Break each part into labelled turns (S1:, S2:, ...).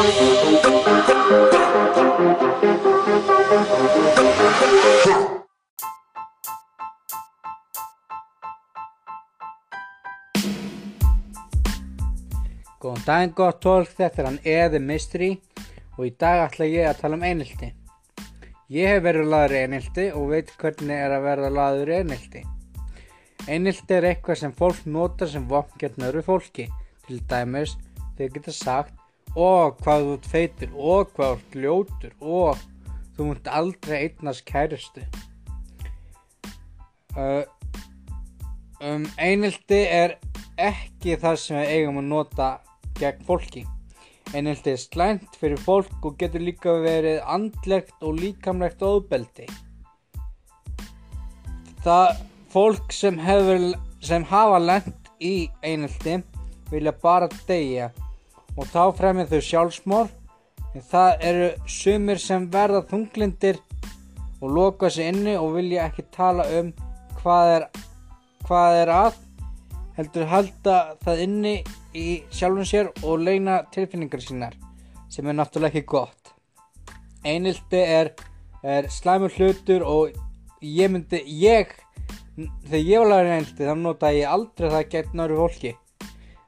S1: Góðan daginn gott fólk, þetta er hann Eði Mystery og í dag ætla ég að tala um einelti. Ég hef verið laður í einelti og veit hvernig er að verða laður í einelti. Einelti er eitthvað sem fólk notar sem voknkjörn öðru fólki. Til dæmis þeir geta sagt og hvað þú ert feitur og hvað þú ert ljótur og þú múnt aldrei einnast kærustu. Uh, um, einelti er ekki það sem við eigum að nota gegn fólki. Einelti er slæmt fyrir fólk og getur líka verið andlegt og líkamlegt óbeldi. Það fólk sem, hefur, sem hafa lent í einelti vilja bara deyja og þá fremið þau sjálfsmór en það eru sumir sem verða þunglindir og loka sig inni og vilja ekki tala um hvað er, hvað er að heldur halda það inni í sjálfum sér og leina tilfinningar sínar sem er náttúrulega ekki gott. Einildi er, er slæmur hlutur og ég myndi ég þegar ég var lagur í einildi þá nota ég aldrei það gegn náru fólki.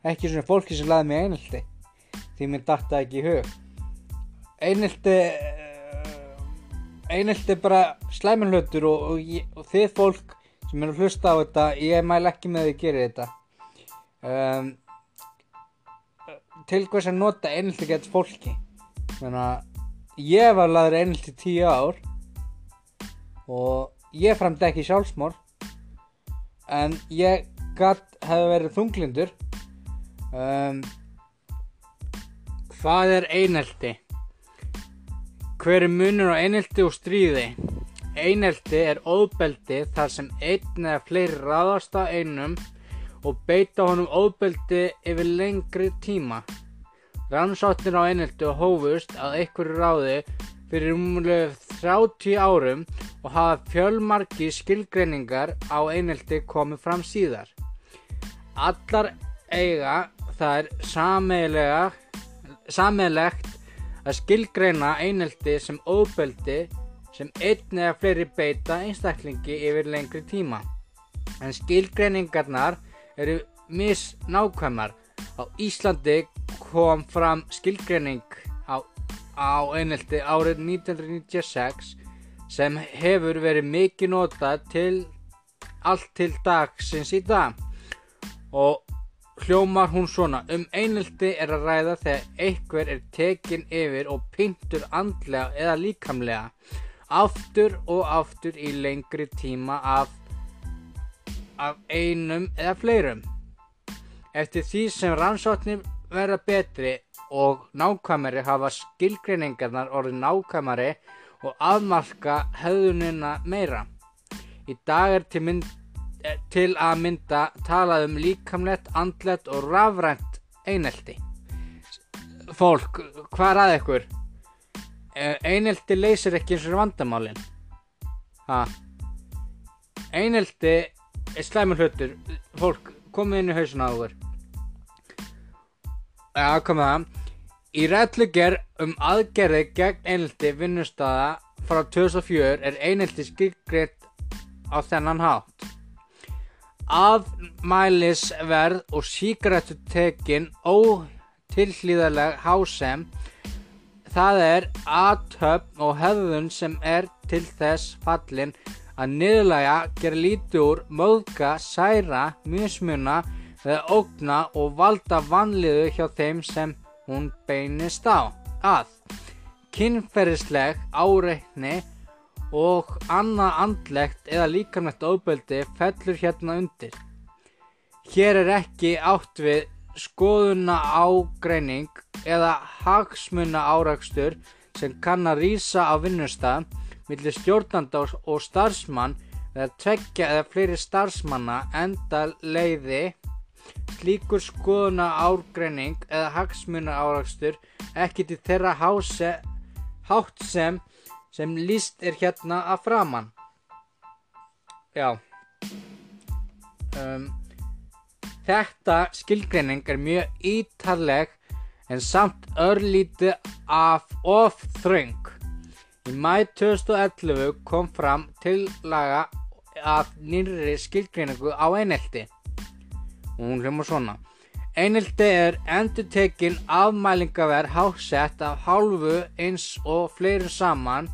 S1: Ekki svona fólki sem laði mig einildi því mér dætti ekki í hug. Einildi einildi er bara slæmur hlutur og, og, og þið fólk sem eru að hlusta á þetta ég mæl ekki með því að gera þetta. Um, til hvers að nota einhelti gett fólki? Þannig að ég var laður einhelti tíu ár og ég framdi ekki sjálfsmór en ég gatt hefði verið þunglindur. Um, hvað er einhelti hver er munur á einhelti og stríði einhelti er óbeldi þar sem einn eða fleiri ráðast á einum og beita honum óbeldi yfir lengri tíma. Rannsóttir á einhelti og hófust að einhverju ráði fyrir umlega 30 árum og hafa fjölmarki skilgreiningar á einhelti komið fram síðar. Allar eiga það er sammeilegt að skilgreina einhelti sem óbeldi sem einn eða fleiri beita einstaklingi yfir lengri tíma. En skilgreiningarnar eru misnákvæmar. Á Íslandi kom fram skilgreining á, á einhelti árið 1996 sem hefur verið mikið nota til allt til dagsins í dag og hljómar hún svona um einhelti er að ræða þegar einhver er tekin yfir og pyntur andlega eða líkamlega aftur og aftur í lengri tíma af af einum eða fleirum. Eftir því sem rannsóknir verða betri og nákvæmari hafa skilgreiningarnar orðið nákvæmari og afmarka höfðunina meira. Í dag er til, mynd, til að mynda talað um líkamlegt, andlegt og rafrænt einelti. Fólk, hvað er að ykkur? Einelti leysir ekki eins og vandamálinn. Einelti er slæmur hlutur fólk komið inn í hausun á okkur ja, komið það í ræðluger um aðgerði gegn einhelti vinnustada frá 2004 er einhelti skilgreitt á þennan hátt aðmælisverð og síkaretutekin ótilhlýðarleg hásem það er aðtöfn og hefðun sem er til þess fallin að niðurlæga, gera lítið úr, möðka, særa, mismuna eða ógna og valda vanliðu hjá þeim sem hún beinist á. Að kynferðisleg áreikni og annað andlegt eða líkamlegt óbeldi fellur hérna undir. Hér er ekki átt við skoðuna ágreining eða hagsmuna árakstur sem kann að rýsa á vinnustaf millir stjórnanda og starfsmann eða tveggja eða fleiri starfsmanna enda leiði slíkur skoðuna árgreining eða hagsmuna árakstur ekki til þeirra hátt sem sem líst er hérna að framann já um, þetta skilgreining er mjög ítarleg en samt örlítið af of þröng. Í mæ 2011 kom fram tillaga af nýrri skilgreiningu á einelti og hún hljóma svona. Einelti er endur tekin afmælingaverð hásett af hálfu eins og fleirin saman.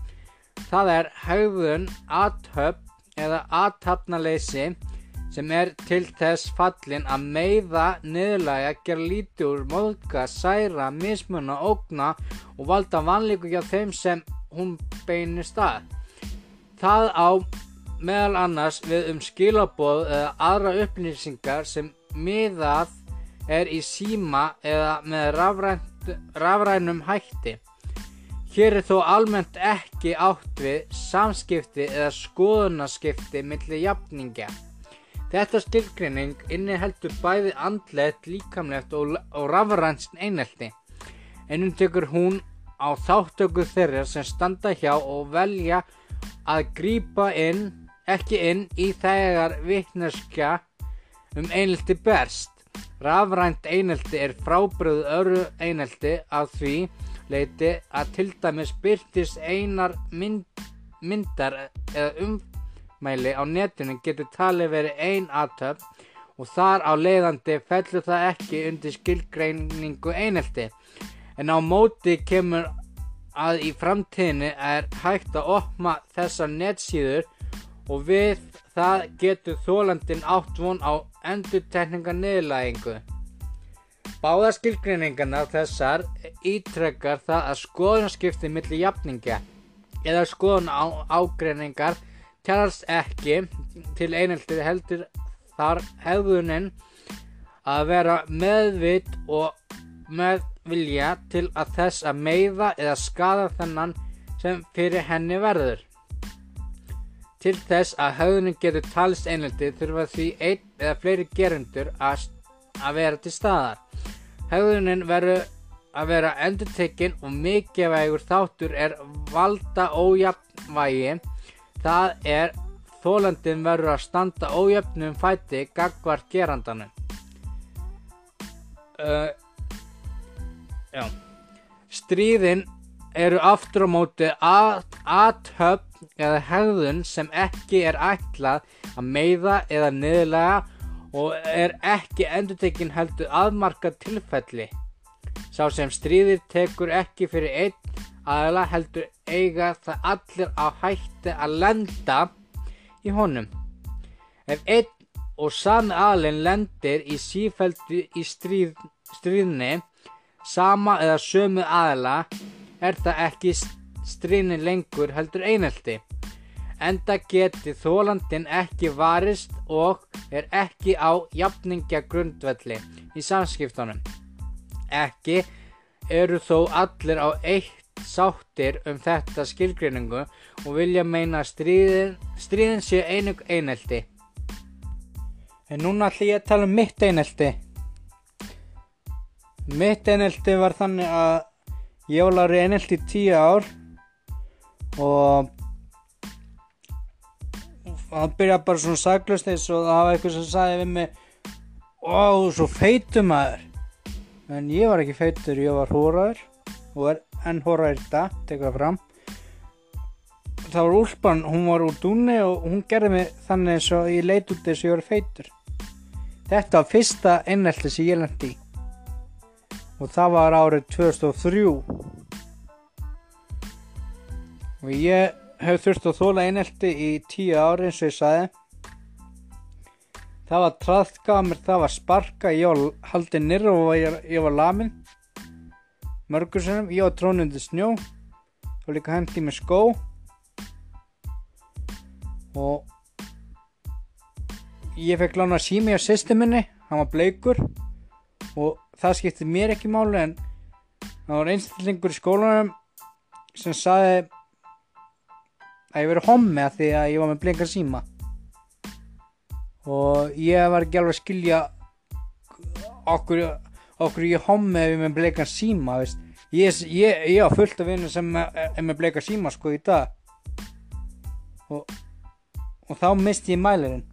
S1: Það er haugðun, athöpp eða athafnaleysi sem er til þess fallin að meiða, niðurlæga, gera lítið úr, móðka, særa, mismunna, ógna og valda vanlíku hjá þeim sem hún beinir stað. Það á meðal annars við um skilaboð eða aðra upplýsingar sem miðað er í síma eða með rafrænt, rafrænum hætti. Hér er þó almennt ekki átt við samskipti eða skoðunarskipti millir jafningja. Þetta skilgrinning inniheldur bæði andlet, líkamlegt og, og rafrænst einelti. Ennum tekur hún á þáttöku þeirra sem standa hjá og velja að grýpa inn, ekki inn í þegar vittneskja um einelti berst. Rafrænt einelti er frábröðu öru einelti að því leiti að til dæmis byrtist einar mynd, myndar eða um mæli á netinu getur talið verið ein aðtöfn og þar á leiðandi fellur það ekki undir skilgreiningu einelti en á móti kemur að í framtíðinu er hægt að opna þessar netsíður og við það getur þólandin átt von á endurtekninga niðurlægingu. Báða skilgreiningarna þessar ítrekkar það að skoðunarskipti millir jafninga eða skoðun á ágreiningar kjærst ekki til einheltið heldur þar hefðunin að vera meðvit og meðvilja til að þess að meiða eða skada þennan sem fyrir henni verður. Til þess að höfðunin getur talist einheltið þurfa því einn eða fleiri gerundur að, að vera til staðar. Höfðunin verður að vera endurtekinn og mikilvægur þáttur er valda ójafnvægi Það er þólandin verður að standa ójöfnum fæti gagvart gerandanum. Uh. Stríðin eru aftur á móti aðhöfn eða hegðun sem ekki er ætlað að meiða eða niðurlega og er ekki endurtekinn heldur aðmarka tilfelli. Sá sem stríðir tekur ekki fyrir einn aðla heldur eiga það allir á hætti að lenda í honum. Ef einn og sami aðlinn lendir í sífældu í stríð, stríðni sama eða sömu aðla er það ekki stríðni lengur heldur einhelti. Enda geti þólandin ekki varist og er ekki á jafningja grundvelli í samskiptunum. Ekki eru þó allir á eitt sáttir um þetta skilgreiningu og vilja meina stríðin, stríðin sé einug einelti. En núna ætlum ég að tala um mitt einelti. Mitt einelti var þannig að ég var lárið einelti í tíu ár og það byrjaði bara svona saglust eins og það var eitthvað sem sagði við mig Ó, svo feitum maður. En ég var ekki feitur, ég var hóraður og er enn horra er þetta, teka fram. Það var úlpan, hún var úr dúni og hún gerði mig þannig eins og ég leit út þess að ég var feitur. Þetta var fyrsta einhelti sem ég lendi í. Og það var árið 2003 og ég hef þurft að þóla einhelti í tíu ári eins og ég sagði. Það var trafðgamir, það var sparka ég var haldið nýra og ég, ég var lamin. Mörgur sem ég var trónundi snjó og líka hendi með skó. Og ég fekk lána sími á systeminni hann var bleikur. Og það skipti mér ekki máli en það var einstaklingur í skólanum sem saði að ég verið hommi að því að ég var með bleika síma. Og ég var ekki alveg að skilja okkur okkur ég hommi ef ég með bleika síma veist. ég er á fullt af vinnu sem er með bleika síma sko í dag. Og, og þá misti ég mælirinn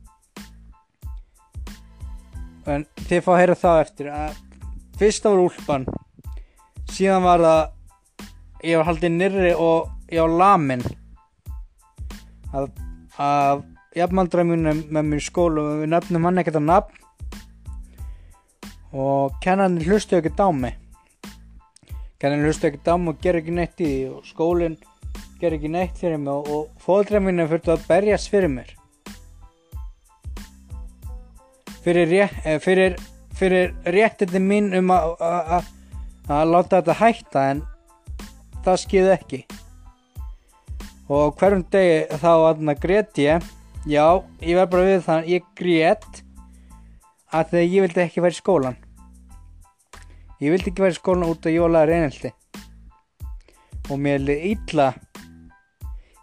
S1: en þið fá að heyra það eftir að fyrsta voru úlpan síðan var það ég var haldið nyrri og ég var lamin af, af jafnmaldræmunum með mér skólu og við nefnum hann ekkert að nafn. Og kennarinn hlustu ekkert á mig. Kennarinn hlustu ekkert á mig og ger ekki neitt í því og skólinn ger ekki neitt fyrir mig og, og fóldræmunum fyrir að berjast fyrir mér. Fyrir, rétt, eh, fyrir, fyrir réttindi mín um að að láta þetta hætta en það skiði ekki og hverjum degi þá aðna grét ég. Já, ég verð bara við þann ég grét að þegar ég vildi ekki vera í skólan ég vildi ekki vera í skólan út af jólaður einhelti og mér liði ítla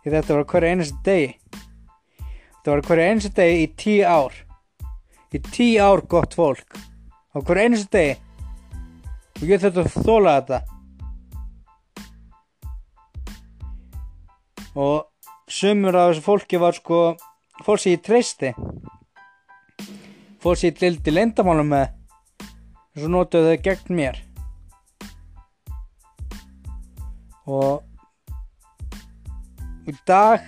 S1: því þetta var hverja einasta degi. Þetta var hverja einasta degi í tíu ár. Í tíu ár gott fólk. Á hverja einasta degi. Og ég þurfti að þóla þetta og sumur af þessu fólki var sko fólk sem ég treysti. Fólk sem ég dildi leindamálum með og svo notuðu þau gegn mér. Og í dag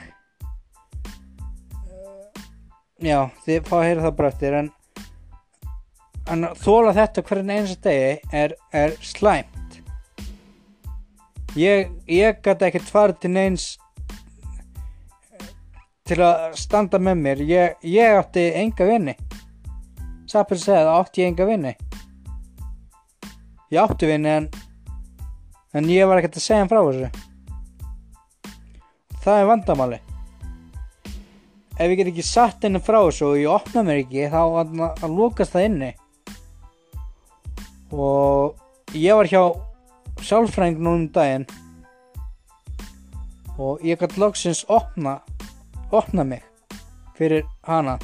S1: já, þið fá að heyra það bara eftir en en þóla þetta hvernig eins og degi er, er slæmt. Ég, ég gæti ekkert farið til neins til að standa með mér. Ég, ég átti enga vinni Sapir segði að átti ég enga vinni ég átti vinni en en ég var ekkert að segja hann frá þessu. Það er vandamáli. Ef ég get ekki satt henni frá þessu og ég opna mér ekki þá að, að lókast það inni. Og ég var hjá sálfræðing núna um daginn. Og ég gæti loksins opna opna mig fyrir hana.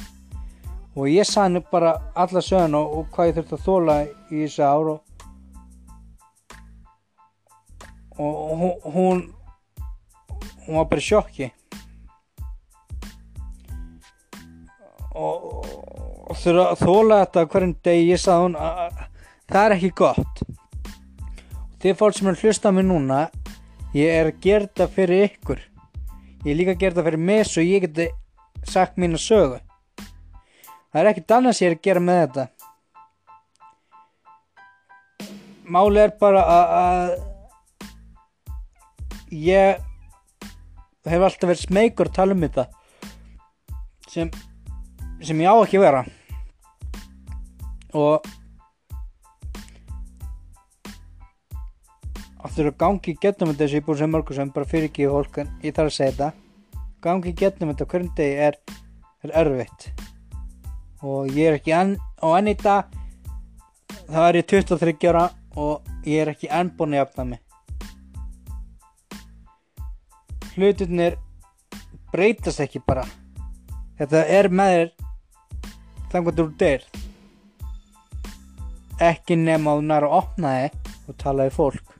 S1: Og ég sagði henni bara alla söguna og, og hvað ég þurfti að þóla í þessu ár og, og hún hún var bara sjokki. Og, og þurfa að þóla þetta hverjum degi ég sagði hún að það er ekki gott. Þið fólk sem er hlusta mig núna ég er að gera þetta fyrir ykkur ég líka að gera þetta fyrir mig svo ég geti sagt mín að sögu. Það er ekkert annars ég er að gera með þetta. Máli er bara að ég hef alltaf verið smeykur að tala um þetta sem sem ég á ekki að vera. Og aftur að gangi getnum þetta þessu ég búið sem mörgur sem bara fyrir ekki í hólk en ég þarf að segja þetta. Gangi getnum þetta hverjum degi er, er erfitt. Og ég er ekki enn og enn í dag það er ég 23 ára og ég er ekki enn búin að jafna mig. Hlutinir breytast ekki bara. Þetta er með þér þannig að þú deyr. Ekki nema að þú næra að opna þig og tala í fólk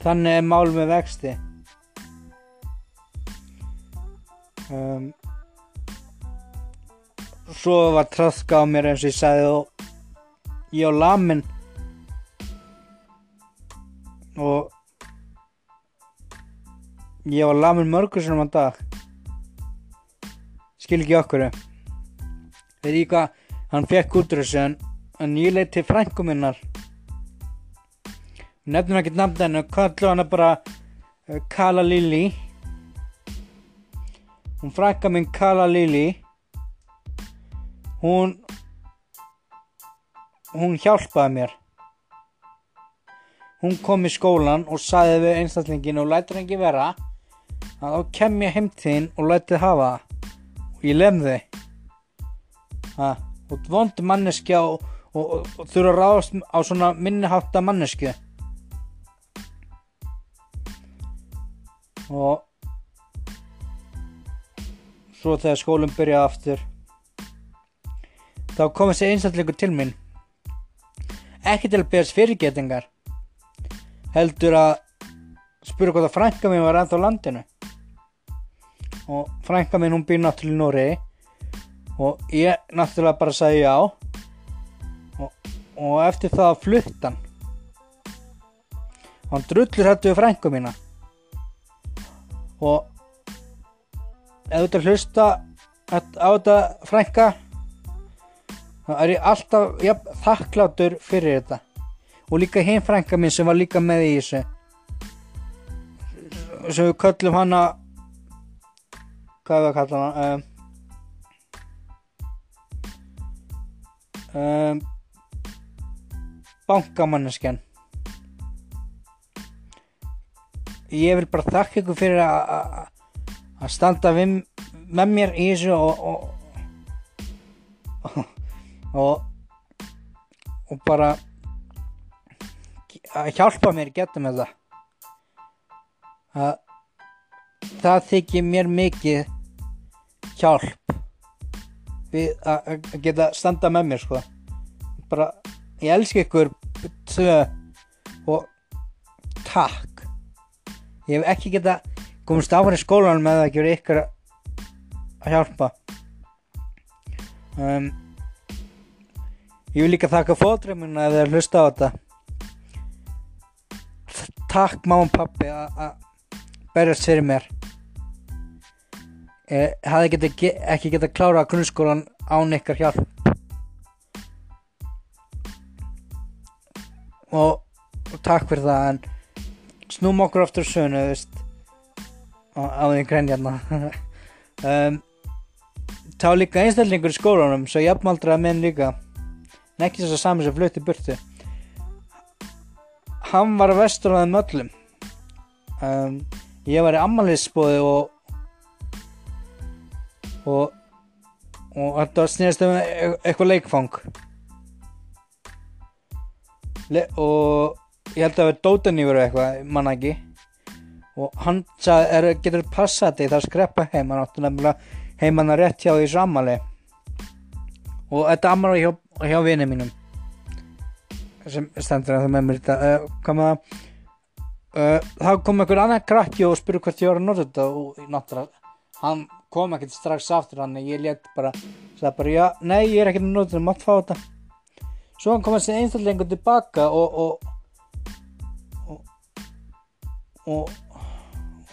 S1: Þannig er mál með vexti. Um, svo var tröðka á mér eins og ég sagði og ég á lamin og ég var lamin mörgur sem að dag. Skil ekki okkur. Veit ég hvað hann fekk út úr þessu en, en ég leitt til frængu minnar nefnum ekki nafn hennu kallu hana bara uh, Kala Lili hún frækka minn Kala Lili hún hún hjálpaði mér. Hún kom í skólan og sagði við einstaklingin og lætur henni vera. Að þá kem ég heim til þín og lætið hafa og ég lemði og vondi manneskja og, og, og, og þurfa að ráðast á svona minnihátta mannesku og svo þegar skólum byrjaði aftur þá kom þessi einstakleikur til minn ekki til að beðast fyrirgetingar heldur að spura hvað það frænka mín var ennþá landinu. Og frænka mín hún býr náttúrulega í Nóri og ég náttúrulega bara sagði já. Og, og eftir það fluttan hann. Drullur hættu við frængu mína og ef þú ert að hlusta á þetta frænka þá er ég alltaf ja, þakklátur fyrir þetta. Og líka hinn frænka mín sem var líka með í þessu. Sem við köllum hana hvað er það að kalla hana? Um, um, bankamanneskjan ég vil bara þakka ykkur fyrir að standa við, með mér í þessu og og, og, og bara að hjálpa mér geta með það. Að það þykir mér mikið hjálp við að geta standa með mér sko. Bara ég elski ykkur og takk ég hef ekki geta komist áfram í skólanum með að verið ykkur að hjálpa. Um, ég vil líka þakka fóðdreimuna ef þið er hlusta á þetta. Takk mamma og pappi að berjast fyrir mér. Ég hafði geta, ekki geta klára að grunnskólan án ykkar hjálp. Og, og takk fyrir það en snúm okkur aftur sönu á því græn hérna. Um, þá líka einstaklingur í skólanum svo jafnmaldra menn líka. En ekki þess að sami sem flutti burti hann var vestur á þeim öllum. Um, ég var í ammaliðsbóði og og og þetta snýðast um e-, eitthvað leikfang. Le og ég held að það var dótanífur eða eitthvað, manna ekki. Og hann sagði, er, getur það passað þig það skreppa heim, hann átti nefnilega heimann að rétt hjá því samali og þetta ammali hjá, hjá vinið mínum. Sem stendur að það með mér þetta uh, kom að uh, þá kom einhver annar krakki og spurði hvort ég var að nota þetta og náttúrulega hann kom ekkert strax aftur hann ég let bara, sagði bara já, nei ég er ekkert að nota þetta, mátt fá þetta. Svo hann kom að segja einstaklega tilbaka og, og og,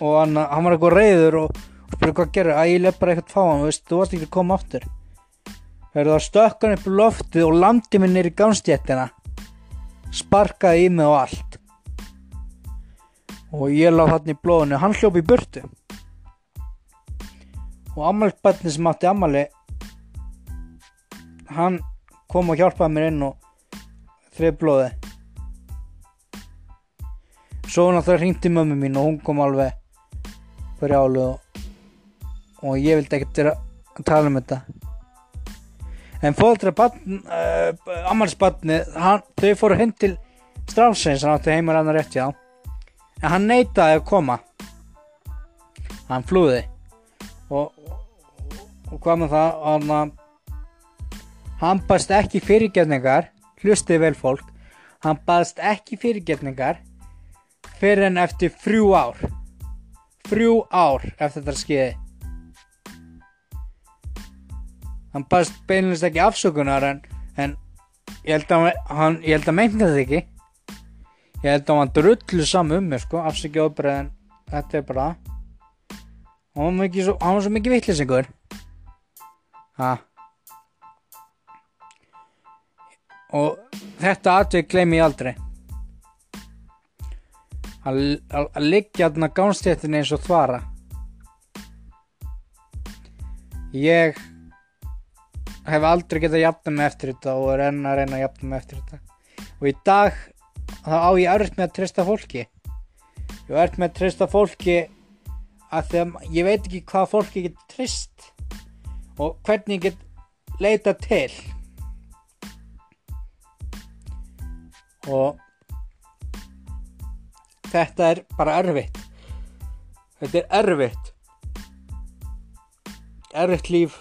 S1: og hann, hann var eitthvað reyður og spurði hvað gerir, að ég lef bara eitthvað fá hann veist, þú varst ekki að koma aftur. Það stökkan upp loftið og landi minn er í gánstjættina sparkaði í mig og allt. Og ég lág hann í blóðinu. Hann hljópi í burtu. Og ammaliðsbætni sem átti ammali hann kom og hjálpaði mér inn og þrið blóði svo náttúrulega hringti mömmu mín og hún kom alveg fyrir álu og, og ég vildi ekkert vera að tala um þetta. En fóðaldra uh, ammalsbarni þau fóru hinn til strafsins hann átti heimur annar rétt já. En hann neytaði að koma. Hann flúði. Og, og hvað með það hann, hann baðst ekki fyrirgefningar hlustið vel fólk hann baðst ekki fyrirgefningar fyrir en eftir frjú ár. Frjú ár eftir þetta skeiði hann baðst beinilist ekki afsökunar en, en ég held að hann ég held að meina þetta ekki. Ég held að hann drullu saman um mig sko afsökja óbreið en þetta er bara hann var, svo, hann var svo mikið vittlisingur ha? Og þetta atveg gleymi ég aldrei að liggja þarna gánstéttinni eins og þvara. Ég hef aldrei getað jafna mig eftir þetta og er enn að reyna að jafna mig eftir þetta. Og í dag þá á ég örð með að trista fólki. Ég örð með að trista fólki að að ég veit ekki hvað fólki getur trist og hvernig ég get leita til. Og þetta er bara erfitt. Þetta er erfitt. Erfitt líf.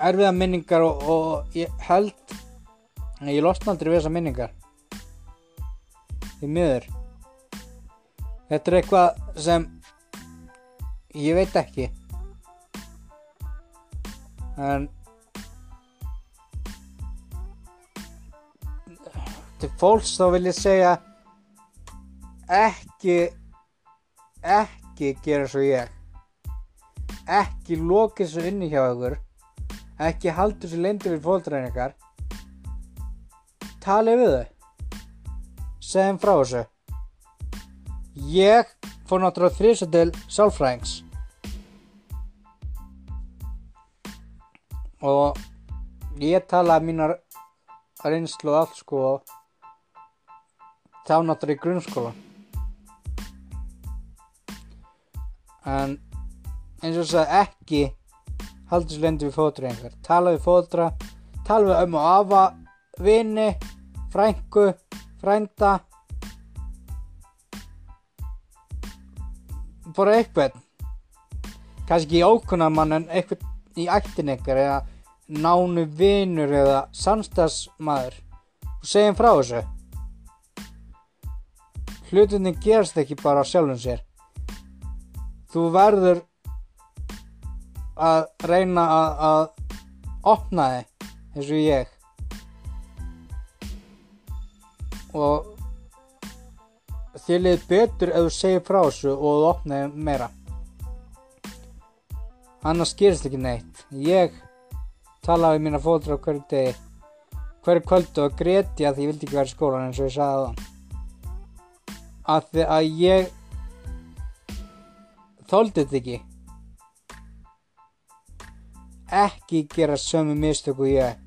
S1: Erfiða minningar og, og ég held ég losna aldrei við þessa minningar. Því miður. Þetta er eitthvað sem ég veit ekki. En til fólks þá vil ég segja ekki ekki gera svo ég. Ekki loka þessu inni hjá ykkur. Ekki halda þessu leyndu við fólkdræningar tali við þau. Segjum frá þessu. Ég fór náttúrulega þrýsa til sálfræðings. Og ég talaði mínar reynslu allt sko. Þá náttúrulega í grunnskóla en eins og þess að ekki haldur sér lendi við fótræðingar tala við fótra tala við um og afa vini frængu frænda. Bara eitthvað kannski ekki ókunnamann en eitthvað í ættin ykkar eða nánu vinur eða samstagsmaður og segjum frá þessu. Hlutinni gerast ekki bara á sjálfum sér þú verður að reyna að, að opna þig eins og ég. Og þér liðið betur ef þú segir frá þessu og þú opnaði meira. Annars gerist ekki neitt. Ég talaði mína fótur á hverju degi hverju kvöldu og greti að ég vildi ekki vera í skólan eins og ég sagði það að því að ég þóldi þetta ekki? Ekki gera sömu mistöku ég.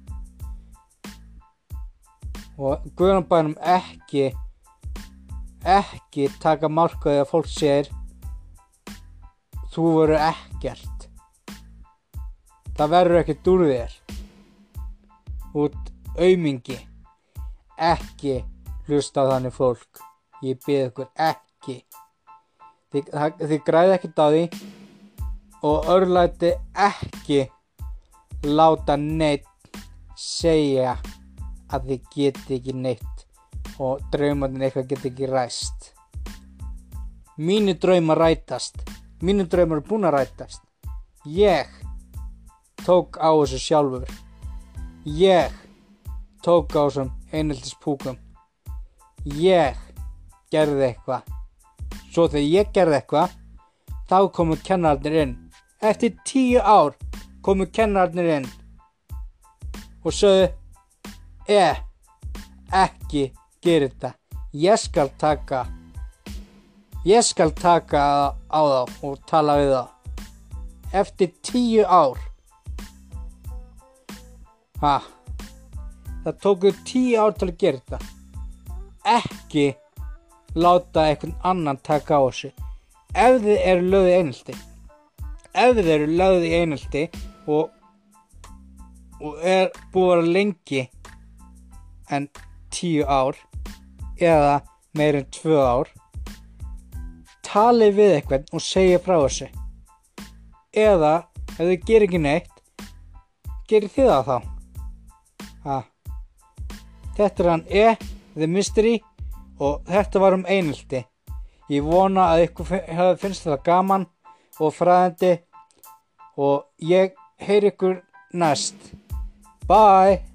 S1: Og guðanbænum ekki ekki taka markaði að fólk sér þú verður ekkert. Það verður ekkert úr þér. Út aumingi ekki hlusta á þannig fólk. Ég byrð ykkur ekki þið, þið græði ekkert á því og örlæti ekki láta neitt segja að þið geti ekki neitt og draumarnir eitthvað get ekki ræst. Mínu draumar rætast. Mínu draumar er búin að rætast. Ég tók á þessu sjálfur. Ég tók á þessum einhildis púkum ég gerði eitthvað svo þegar ég gerði eitthvað þá komu kennararnir inn. Eftir tíu ár komu kennararnir inn og sögðu e, ekki gerir þetta. Ég skal taka ég skal taka á þá og tala við þá. Eftir tíu ár. Ha það tóku tíu ár til að gera þetta. Ekki láta einhvern annan taka á þessu. Ef þið eru lögðið einhaldi ef þið eru lögðið einhaldi og og er búið að lengi en tíu ár eða meirinn tvö ár tali við eitthvað og segja frá þessu. Eða ef þið gerir ekki neitt gerir þið það þá? Ha. þetta er hann E The Mystery og þetta var um einhaldi ég vona að ykkur finnst þetta gaman og fræðandi og ég heyr ykkur næst. Bye